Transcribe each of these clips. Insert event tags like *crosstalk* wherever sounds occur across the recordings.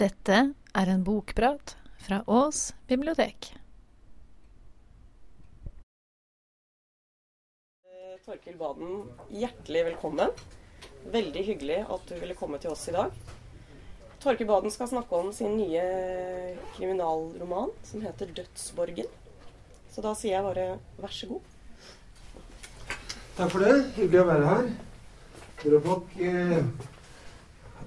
Dette er en bokprat fra Ås bibliotek. Torkil Baden, hjertelig velkommen. Veldig hyggelig at du ville komme til oss i dag. Torkil Baden skal snakke om sin nye kriminalroman som heter 'Dødsborgen'. Så da sier jeg bare vær så god. Takk for det. Hyggelig å være her. Dere Drøbak eh,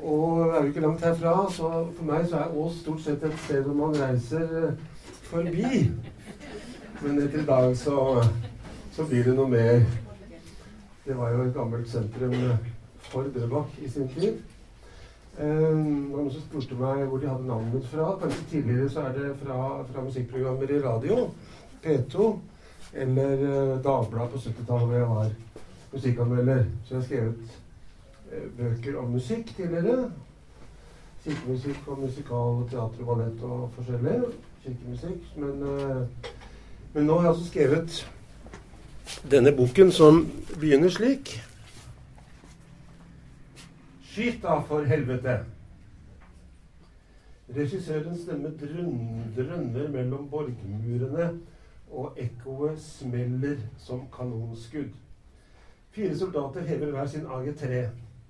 og er du ikke langt herfra, så for meg så er Ås stort sett et sted hvor man reiser eh, forbi. Men etter i dag så, så blir det noe mer. Det var jo et gammelt sentrum for Drøbak i sin tid. Eh, det var noen som spurte meg hvor de hadde navnet mitt fra. Kanskje tidligere så er det fra, fra musikkprogrammer i radio. P2. Eller eh, Dagbladet på 70-tallet hvor jeg var musikkanmelder. Så jeg har skrevet eh, bøker om musikk tidligere. Kirkemusikk og musikal, teater og ballett og forskjellig. Kirkemusikk. Men, eh, men nå har jeg altså skrevet denne boken som begynner slik. Skyt da, for helvete! Regissørens stemme drønner mellom borgmurene, og ekkoet smeller som kanonskudd. Fire soldater hever hver sin AG3.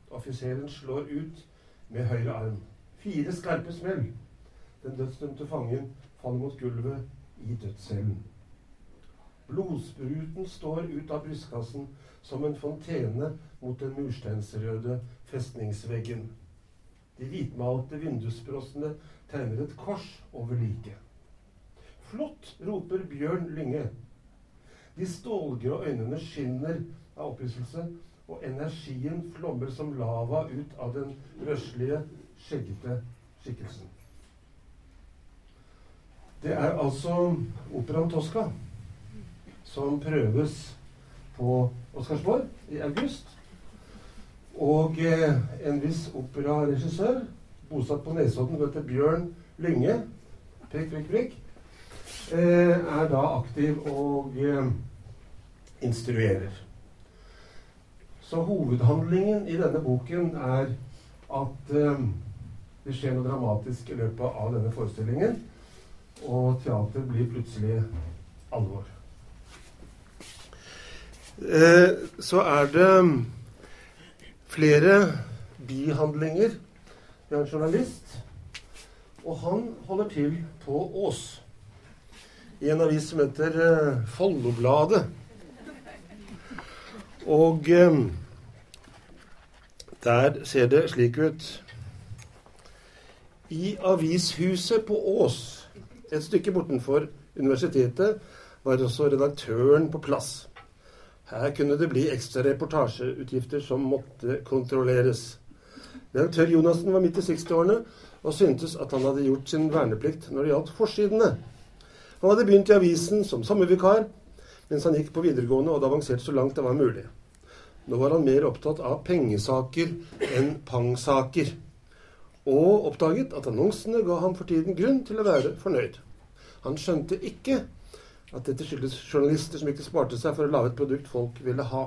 Offiseren slår ut med høyre arm. Fire skarpe smell. Den dødsdømte fangen faller mot gulvet i dødscellen. Blodspruten står ut av brystkassen som en fontene mot den mursteinsrøde festningsveggen. De hvitmalte vindusprossene tegner et kors over liket. Flott! roper Bjørn Lynge. De stålgrå øynene skinner av opphisselse, og energien flommer som lava ut av den røslige, skjeggete skikkelsen. Det er altså operaen Tosca som prøves på Oscarsborg i august. Og eh, en viss operaregissør, bosatt på Nesodden, heter Bjørn Lynge, prikk, prikk, prikk, eh, er da aktiv og eh, instruerer. Så hovedhandlingen i denne boken er at eh, det skjer noe dramatisk i løpet av denne forestillingen, og teater blir plutselig alvor. Eh, så er det flere bihandlinger. Vi har en journalist, og han holder til på Ås. I en avis som heter eh, Follobladet. Og eh, der ser det slik ut. I avishuset på Ås, et stykke bortenfor universitetet, var også redaktøren på plass. Her kunne det bli ekstra reportasjeutgifter som måtte kontrolleres. Redaktør Jonassen var midt i 60-årene og syntes at han hadde gjort sin verneplikt når det gjaldt forsidene. Han hadde begynt i avisen som sommervikar mens han gikk på videregående og hadde avansert så langt det var mulig. Nå var han mer opptatt av pengesaker enn pangsaker, og oppdaget at annonsene ga ham for tiden grunn til å være fornøyd. Han skjønte ikke at dette skyldes journalister som ikke sparte seg for å lage et produkt folk ville ha.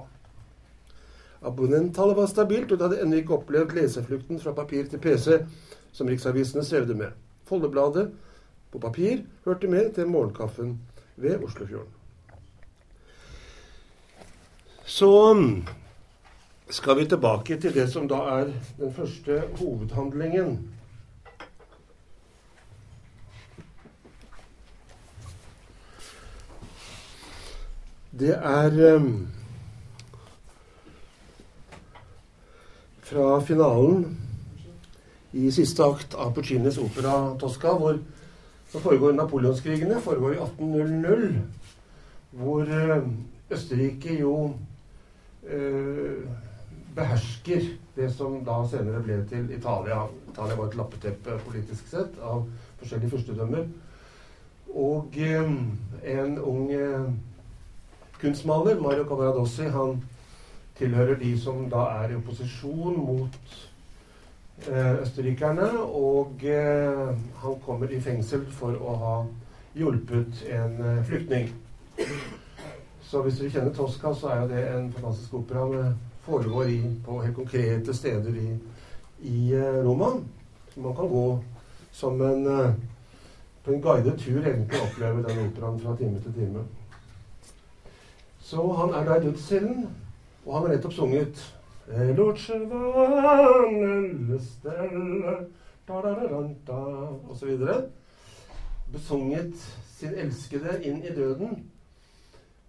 Abonnenttallet var stabilt, og de hadde ennå ikke opplevd leseflukten fra papir til PC, som riksavisene strevde med. Foldebladet på papir hørte med til morgenkaffen ved Oslofjorden. Så skal vi tilbake til det som da er den første hovedhandlingen. Det er um, fra finalen i siste akt av Puccinis opera Tosca, hvor det foregår napoleonskrigene, foregår i 1800, hvor uh, Østerrike jo behersker det som da senere ble til Italia. Italia var et lappeteppe politisk sett av forskjellige fyrstedømmer. Og um, en ung uh, kunstmaler, Mario Cavaradossi, han tilhører de som da er i opposisjon mot eh, østerrikerne. Og eh, han kommer i fengsel for å ha hjulpet en eh, flyktning. Så hvis dere kjenner Tosca, så er jo det en fantastisk opera med foregår i, på helt konkrete steder i, i Roma. Så man kan gå som en, eh, på en guidet tur egentlig oppleve den operaen fra time til time. Så han er da i dødscellen, og han har nettopp sunget «E og så videre. Besunget sin elskede inn i døden.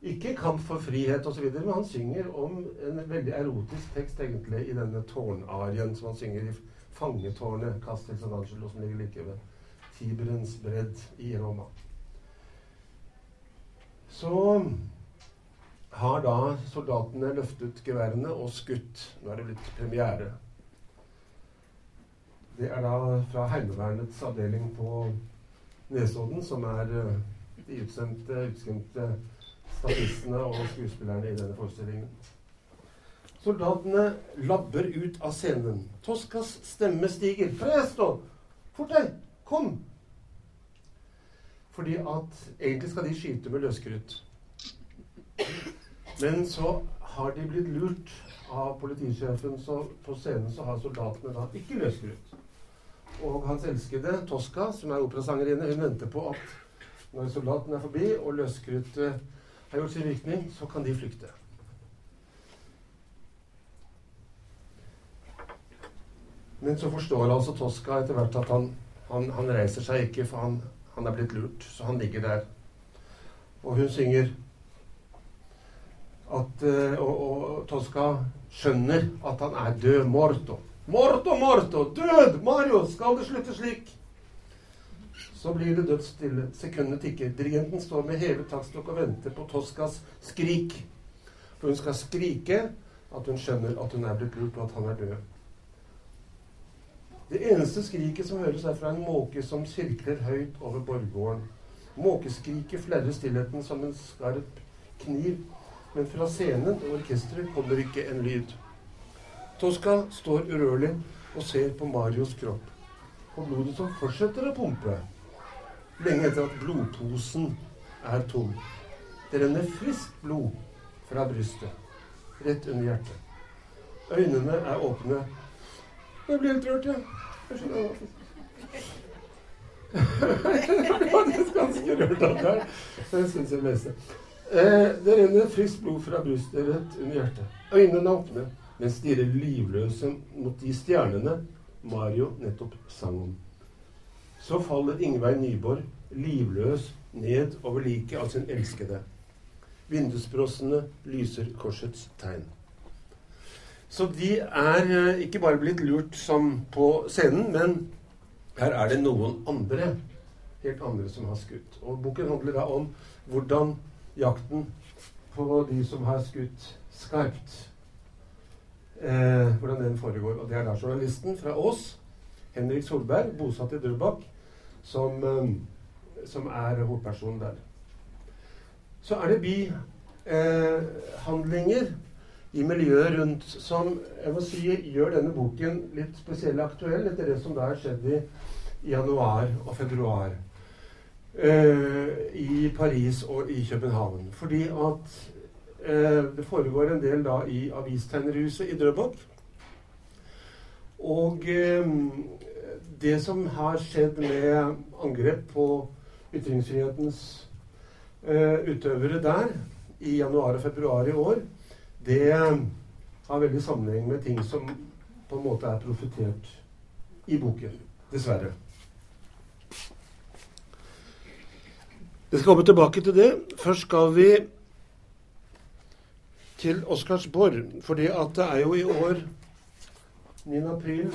Ikke kamp for frihet osv., men han synger om en veldig erotisk tekst egentlig i denne tårnarien som han synger i fangetårnet Castel San Angelo, som ligger like ved Tiberens bredd i Roma. Så har da soldatene løftet geværene og skutt. Nå er det blitt premiere. Det er da fra Heimevernets avdeling på Nesodden, som er uh, de utsendte, utskremte statistene og skuespillerne i denne forestillingen. Soldatene labber ut av scenen. Toskas stemme stiger. Presto! Fort deg! Kom! Fordi at egentlig skal de skyte med løskrutt. Men så har de blitt lurt av politisjefen, så på scenen så har soldatene da ikke løskrutt. Og hans elskede Tosca, som er operasangerinne, hun venter på at når soldaten er forbi og løskruttet har gjort sin virkning, så kan de flykte. Men så forstår altså Tosca etter hvert at han, han, han reiser seg ikke, for han, han, er blitt lurt. Så han ligger der. Og hun synger at uh, og, og, Tosca skjønner at han er død. Morto. Morto, morto! Død! Mario! Skal det slutte slik? Så blir det dødsstille. Sekundene tikker. Dirigenten står med hevet taktstokk og venter på Toskas skrik. For hun skal skrike at hun skjønner at hun er blitt lurt, og at han er død. Det eneste skriket som høres, er fra en måke som sirkler høyt over borggården. Måkeskriket flerrer stillheten som en skarp kniv. Men fra scenen og orkesteret kommer ikke en lyd. Tosca står urørlig og ser på Marios kropp. og blodet som fortsetter å pumpe lenge etter at blodposen er tom. Det renner friskt blod fra brystet, rett under hjertet. Øynene er åpne. Jeg blir helt rørt, jeg. Jeg skjønner Jeg ble ganske rørt av det. Det syns jeg mest. Eh, det renner friskt blod fra brystet, rett under hjertet. Øynene er åpne, men stirrer livløse mot de stjernene Mario nettopp sang om. Så faller Ingveig Nyborg livløs ned over liket av sin elskede. Vindusbrossene lyser korsets tegn. Så de er eh, ikke bare blitt lurt som på scenen, men her er det noen andre, helt andre, som har skutt. Og boken handler da om hvordan jakten på de som har skutt skarpt, eh, hvordan den foregår. Og det er da journalisten fra Ås, Henrik Solberg, bosatt i Drøbak, som, eh, som er hovedpersonen der. Så er det bihandlinger eh, i miljøet rundt som jeg må si gjør denne boken litt spesiell aktuell etter det som da har skjedd i januar og februar eh, i Paris og i København. Fordi at eh, det foregår en del da i Avistegnerhuset i Drøbak. Og eh, det som har skjedd med angrep på ytringsfrihetens uh, utøvere der i januar og februar i år, det har veldig sammenheng med ting som på en måte er profetert i boken. Dessverre. Vi skal komme tilbake til det. Først skal vi til Oscarsborg. fordi det er jo i år 9. april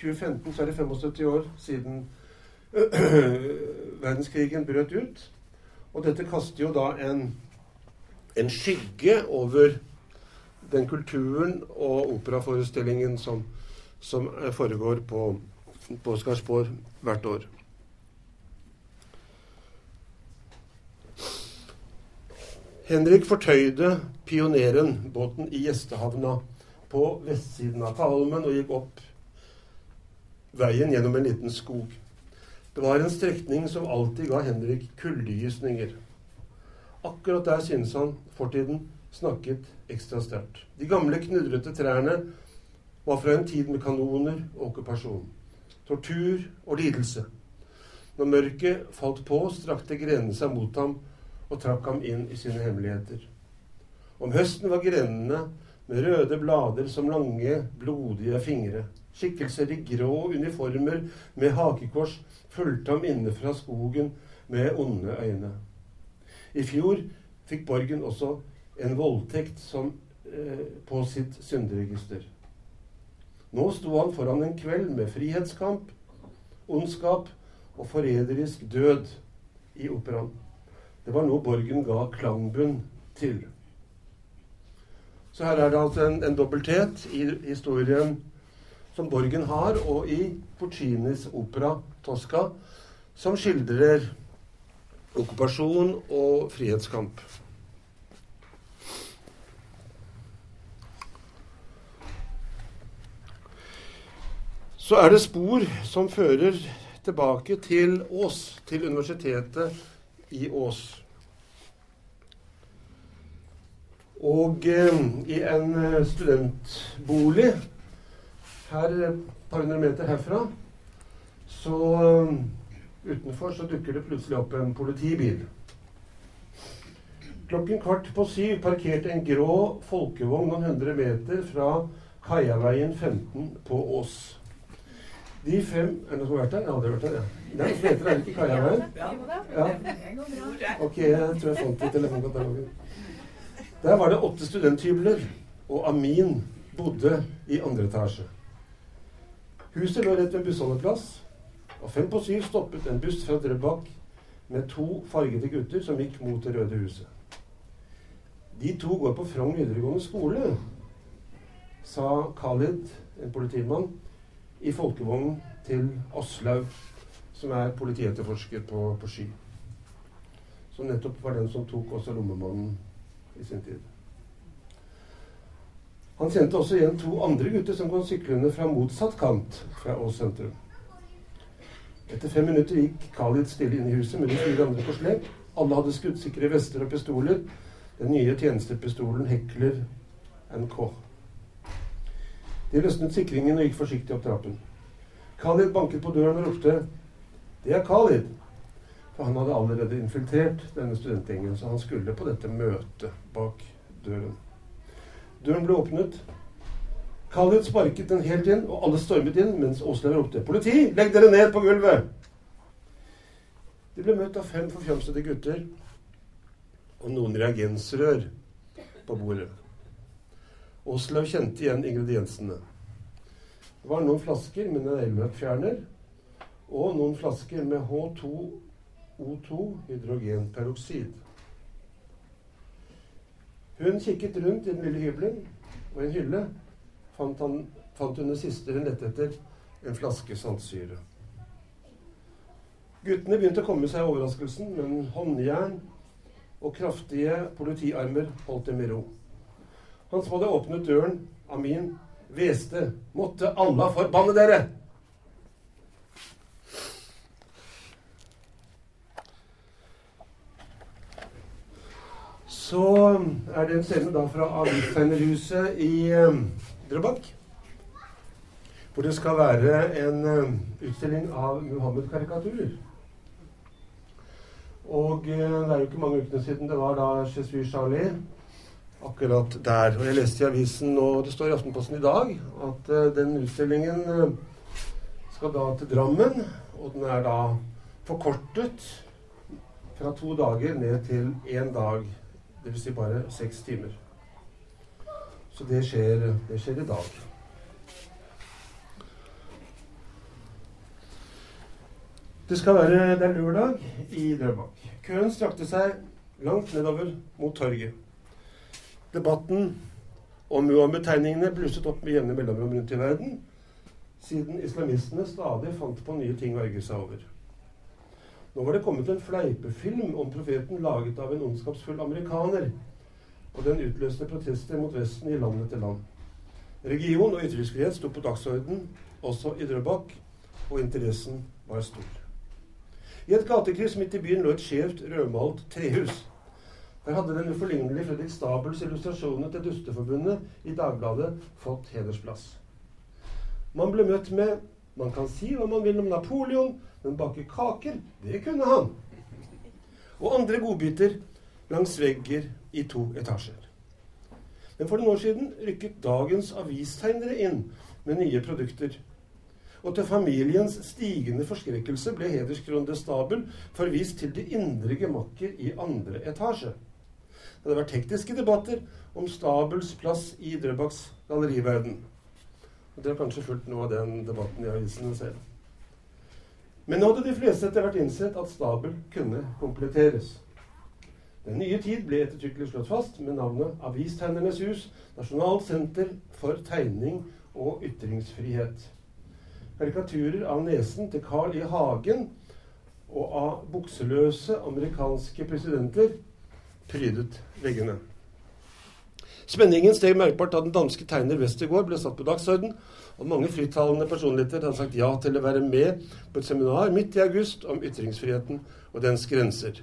2015 så er det 75 år siden *clears throat* verdenskrigen brøt ut. Og dette kaster jo da en, en skygge over den kulturen og operaforestillingen som, som foregår på, på Skarsborg hvert år. Henrik fortøyde pioneren, båten i gjestehavna på vestsiden av Talmen og gikk opp veien gjennom en liten skog. Det var en strekning som alltid ga Henrik kuldegysninger. Akkurat der synes han fortiden snakket ekstra sterkt. De gamle, knudrete trærne var fra en tid med kanoner og okkupasjon. Tortur og lidelse. Når mørket falt på, strakte grenene seg mot ham og trakk ham inn i sine hemmeligheter. Om høsten var grenene med røde blader som lange, blodige fingre. Skikkelser i grå uniformer med hakekors fulgte ham inne fra skogen med onde øyne. I fjor fikk Borgen også en voldtekt som, eh, på sitt synderegister. Nå sto han foran en kveld med frihetskamp, ondskap og forræderisk død i operaen. Det var noe Borgen ga klangbunn til. Så her er det altså en, en dobbelthet i historien som Borgen har, og i Porcinis opera 'Tosca', som skildrer okkupasjon og frihetskamp. Så er det spor som fører tilbake til Ås, til universitetet i Ås. Og eh, i en eh, studentbolig her et par hundre meter herfra, så eh, utenfor så dukker det plutselig opp en politibil. Klokken kvart på syv parkerte en grå folkevogn noen hundre meter fra Kaiaveien 15 på Ås. De fem Er det noen som har vært der? Jeg har aldri vært der. Ja. Det er noen som heter er det ikke Kaiaveien? Ja. Ok, jeg tror jeg fant det i telefonkatalogen. Der var det åtte studenthybler, og Amin bodde i andre etasje. Huset lå rett ved bussholdeplass, og fem på syv stoppet en buss fra Drøbak med to fargete gutter som gikk mot Det røde huset. De to går på Frogn videregående skole, sa Khalid, en politimann, i folkevognen til Aslaug, som er politietterforsker på, på Sky. Som nettopp var den som tok også lommemannen i sin tid. Han kjente også igjen to andre gutter som kom syklende fra motsatt kant fra Ås sentrum. Etter fem minutter gikk Khalid stille inn i huset med de fire andre på slep. Alle hadde skuddsikre vester og pistoler. Den nye tjenestepistolen Hekler NK. De løsnet sikringen og gikk forsiktig opp trappen. Khalid banket på døren og ropte 'Det er Khalid'. For han hadde allerede infiltrert denne studentgjengen, så han skulle på dette møtet bak døren. Døren ble åpnet. Khaled sparket den helt inn, og alle stormet inn mens Åslaug ropte 'Politi! Legg dere ned på gulvet!' De ble møtt av fem forfjamsede gutter og noen reagensrør på bordet. Åslaug kjente igjen ingrediensene. Det var noen flasker med neglelakkfjerner og noen flasker med H2O2 hydrogenperoksid. Hun kikket rundt i den lille hybelen, og i en hylle fant, han, fant hun det siste hun lette etter, en flaske saltsyre. Guttene begynte å komme seg i overraskelsen, men håndjern og kraftige politiarmer holdt dem i ro. Han som hadde åpnet døren, Amin, hveste, måtte Allah forbanne dere! Så er det en scene da fra Avistegnerhuset i um, Drøbak. Hvor det skal være en um, utstilling av Muhammed-karikaturer. Og uh, det er jo ikke mange ukene siden det var da Jesus Charlie akkurat der. Og jeg leste i avisen nå, det står i Aftenposten i dag, at uh, den utstillingen uh, skal da til Drammen. Og den er da forkortet fra to dager ned til én dag. Dvs. Si bare seks timer. Så det skjer, det skjer i dag. Det skal være Det er lørdag i Drøbak. Køen strakte seg langt nedover mot torget. Debatten om Muhammed-tegningene blusset opp med jevne mellomrom rundt i verden, siden islamistene stadig fant på nye ting å ergre seg over. Nå var det kommet en fleipefilm om profeten laget av en ondskapsfull amerikaner. Og den utløste protester mot Vesten i land etter land. Region og ytringsfrihet sto på dagsorden også i Drøbak, og interessen var stor. I et gatekryss midt i byen lå et skjevt, rødmalt trehus. Der hadde den uforlignelige Fredrik Stabels illustrasjoner til Dusteforbundet i Dagbladet fått hedersplass. Man ble møtt med Man kan si hva man vil om Napoleon, men bake kaker, det kunne han. Og andre godbiter langs vegger i to etasjer. Men for noen år siden rykket dagens avistegnere inn med nye produkter. Og til familiens stigende forskrekkelse ble hederskronede Stabel forvist til de indre gemakker i andre etasje. Det hadde vært tekniske debatter om Stabels plass i Drøbaks galleriverden. Og Dere har kanskje fulgt noe av den debatten i avisene selv. Men nå hadde de fleste etter hvert innsett at Stabel kunne kompletteres. Den nye tid ble ettertrykkelig slått fast med navnet Avistegnernes hus, Nasjonalt senter for tegning og ytringsfrihet. Karikaturer av nesen til Carl I. Hagen og av bukseløse amerikanske presidenter prydet veggene. Spenningen steg merkbart da den danske tegner Westergård ble satt på dagsorden, og mange frittalende personligheter hadde sagt ja til å være med på et seminar midt i august om ytringsfriheten og dens grenser.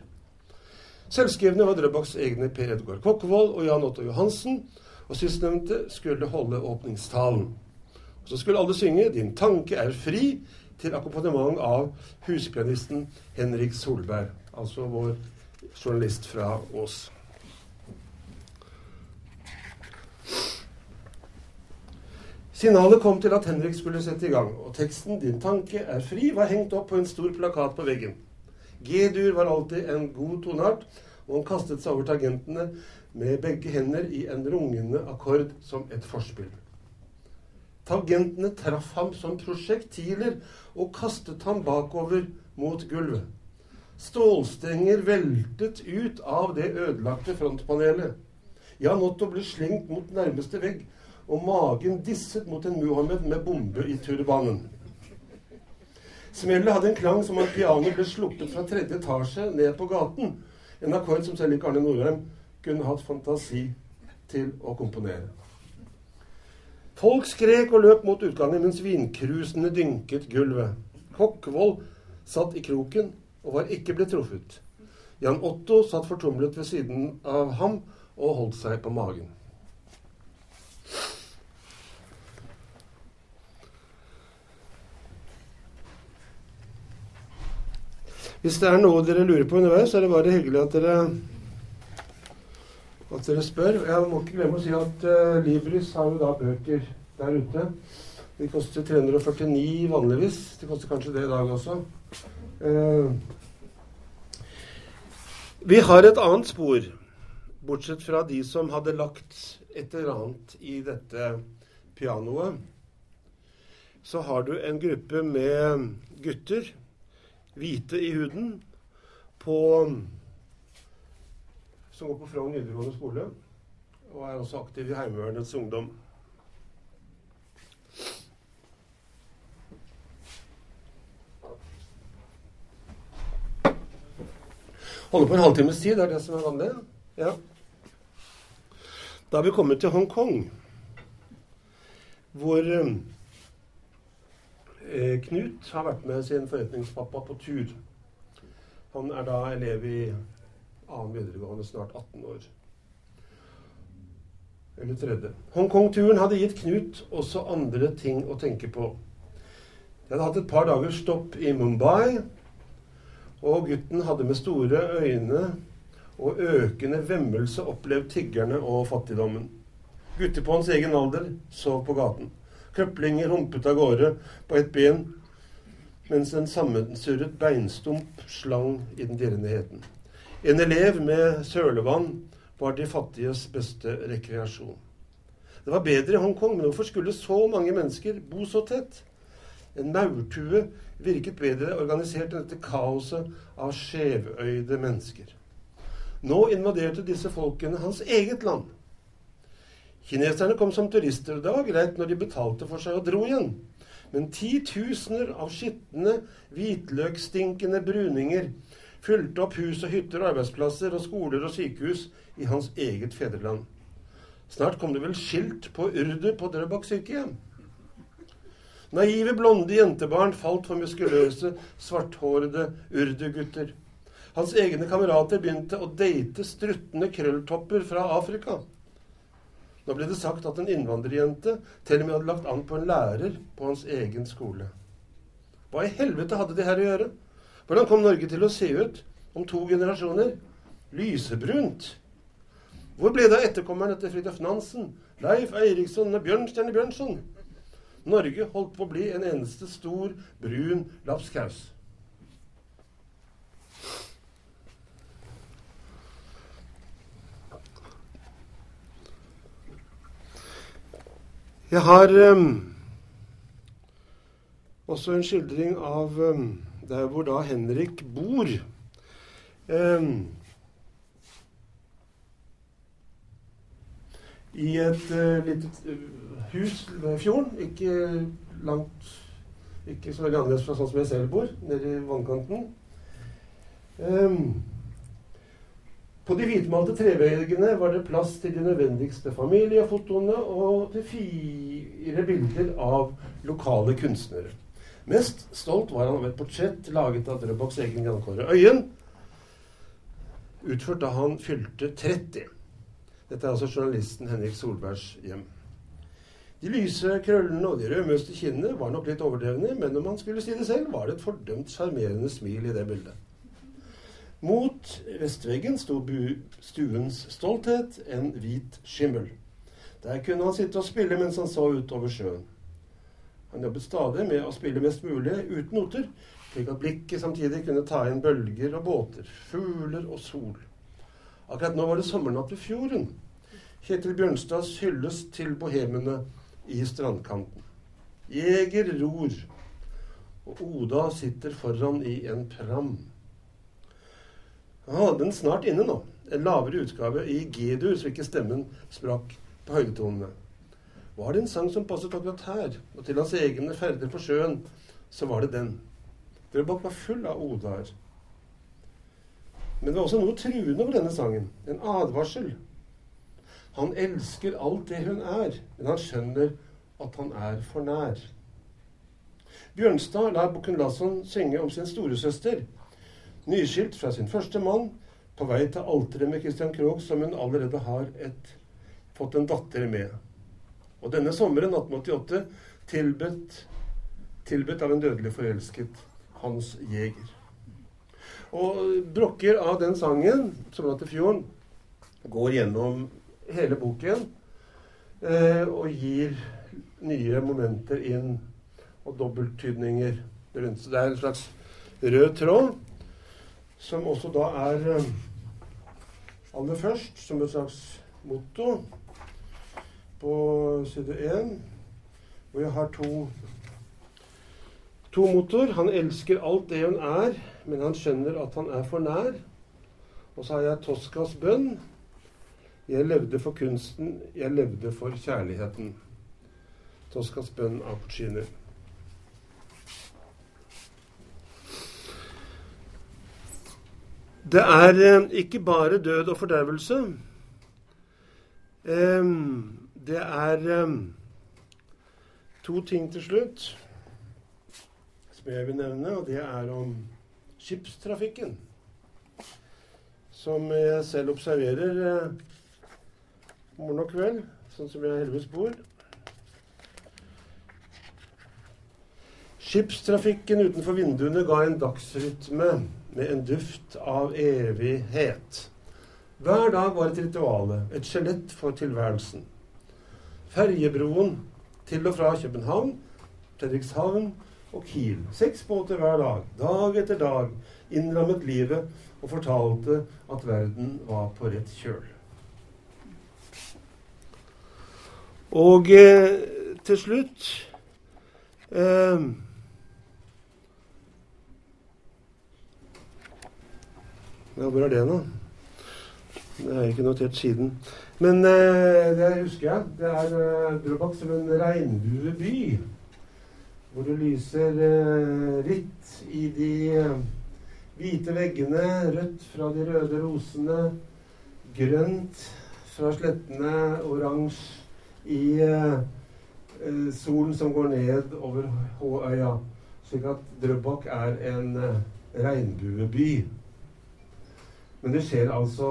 Selvskrevne var Drøbaks egne Per Edgar Kokkevold og Jan Otto Johansen, og sistnevnte skulle holde åpningstalen. Og så skulle alle synge 'Din tanke er fri' til akkompagnement av huspianisten Henrik Solberg, altså vår journalist fra Ås. Signalet kom til at Henrik skulle sette i gang, og teksten 'Din tanke er fri' var hengt opp på en stor plakat på veggen. G-dur var alltid en god toneart, og han kastet seg over tangentene med begge hender i en rungende akkord som et forspill. Tangentene traff ham som prosjektiler og kastet ham bakover mot gulvet. Stålstenger veltet ut av det ødelagte frontpanelet. Jan Otto ble slengt mot nærmeste vegg og magen disset mot en Muhammed med bombe i turbanen. Smellet hadde en klang som om pianoet ble sluppet fra tredje etasje ned på gaten. En akkord som selv ikke Arne Nordheim kunne hatt fantasi til å komponere. Folk skrek og løp mot utgangen mens vinkrusene dynket gulvet. Kokkvold satt i kroken og var ikke blitt truffet. Jan Otto satt fortumlet ved siden av ham og holdt seg på magen. Hvis det er noe dere lurer på underveis, så er det bare hyggelig at dere, at dere spør. Jeg må ikke glemme å si at uh, Libris har jo da bøker der ute. De koster 349 vanligvis. De koster kanskje det i dag også. Uh, vi har et annet spor, bortsett fra de som hadde lagt et eller annet i dette pianoet. Så har du en gruppe med gutter hvite i huden på, som går på Frogn videregående skole, og er også aktiv i Heimevernets ungdom. Holder på en halvtimes tid, det er det som er vanlig. Ja. Da har vi kommet til Hongkong, hvor eh, Knut har vært med sin forretningspappa på tur. Han er da elev i annen videregående, snart 18 år. Eller tredje. Hongkong-turen hadde gitt Knut også andre ting å tenke på. De hadde hatt et par dagers stopp i Mumbai, og gutten hadde med store øyne og økende vemmelse opplevd tiggerne og fattigdommen. Gutter på hans egen alder sov på gaten. Krøplinger humpet av gårde på ett ben, mens en sammensurret beinstump slang i den dirrende heten. En elev med sølevann var de fattiges beste rekreasjon. Det var bedre i Hongkong, men hvorfor skulle så mange mennesker bo så tett? En maurtue virket bedre organisert enn dette kaoset av skjevøyde mennesker. Nå invaderte disse folkene hans eget land. Kineserne kom som turister, og det var greit når de betalte for seg og dro igjen. Men titusener av skitne, hvitløkstinkende bruninger fylte opp hus og hytter og arbeidsplasser og skoler og sykehus i hans eget fedreland. Snart kom det vel skilt på urdu på Drøbak sykehjem. Naive, blonde jentebarn falt for muskuløse, svarthårede urdu-gutter. Hans egne kamerater begynte å date struttende krølltopper fra Afrika. Nå ble det sagt at en innvandrerjente til og med hadde lagt an på en lærer på hans egen skole. Hva i helvete hadde de her å gjøre? Hvordan kom Norge til å se ut om to generasjoner? Lysebrunt. Hvor ble det av etterkommerne til Fridtjof Nansen, Leif Eiriksson og Bjørnstjerne Bjørnson? Norge holdt på å bli en eneste stor, brun lapskaus. Jeg har um, også en skildring av um, der hvor da Henrik bor. Um, I et uh, lite uh, hus ved fjorden, ikke langt Ikke så veldig annerledes fra sånn som jeg selv bor, nede i vannkanten. Um, på de hvitmalte treveggene var det plass til de nødvendigste familiefotoene og til fire bilder av lokale kunstnere. Mest stolt var han av et portrett laget av Drøbaks egen Jan Kåre Øyen, utført da han fylte 30. Dette er altså journalisten Henrik Solbergs hjem. De lyse krøllene og de rødmøste kinnene var nok litt overdrevne, men om man skulle si det selv, var det et fordømt sjarmerende smil i det bildet. Mot vestveggen sto stuens stolthet, en hvit skimmel. Der kunne han sitte og spille mens han så utover sjøen. Han jobbet stadig med å spille mest mulig uten noter, slik at blikket samtidig kunne ta inn bølger og båter, fugler og sol. Akkurat nå var det sommernatt ved fjorden. Kjetil Bjørnstads hyllest til bohemene i strandkanten. Jeger ror, og Oda sitter foran i en pram. Han hadde den snart inne nå. En lavere utgave i G-dur, så ikke stemmen sprakk på høydetonene. Var det en sang som passet akkurat her, og til hans egne ferder på sjøen, så var det den. Drøbak var full av odaer. Men det var også noe truende over denne sangen. En advarsel. Han elsker alt det hun er, men han skjønner at han er for nær. Bjørnstad lar Bukken Lasson synge om sin storesøster, nyskilt fra sin første mann, på vei til alteret med Christian Krogh, som hun allerede har et, fått en datter med. Og denne sommeren 1888 tilbedt, tilbedt av en dødelig forelsket Hans Jæger. Og brokker av den sangen, 'Sommernatt til fjorden', går gjennom hele boken eh, og gir nye momenter inn og dobbelttydninger rundt. Så det er en slags rød tråd, som også da er eh, aller først som et slags motto på side 1, hvor jeg har to, to motor. Han elsker alt det hun er, men han skjønner at han er for nær. Og så har jeg Toskas bønn. Jeg levde for kunsten, jeg levde for kjærligheten. Toskas bønn av Puccini. Det er eh, ikke bare død og fordervelse. Eh, det er eh, to ting til slutt som jeg vil nevne, og det er om skipstrafikken. Som jeg selv observerer morgen og kveld, sånn som jeg heldigvis bor. Skipstrafikken utenfor vinduene ga en dagsrytme med en duft av evighet. Hver dag var et rituale, et skjelett for tilværelsen. Ferjebroen til og fra København, Fredrikshavn og Kiel. Seks båter hver dag, dag etter dag, innrammet livet og fortalte at verden var på rett kjøl. Og eh, til slutt eh, Ja, hvor er det nå? Det har jeg ikke notert siden. Men eh, det husker jeg. Det er eh, Drøbak som en regnbueby. Hvor det lyser eh, hvitt i de eh, hvite veggene, rødt fra de røde rosene, grønt fra slettene, oransje i eh, eh, solen som går ned over Håøya. Slik at Drøbak er en eh, regnbueby. Men det skjer altså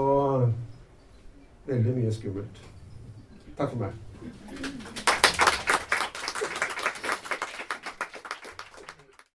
veldig mye skummelt. Takk for meg.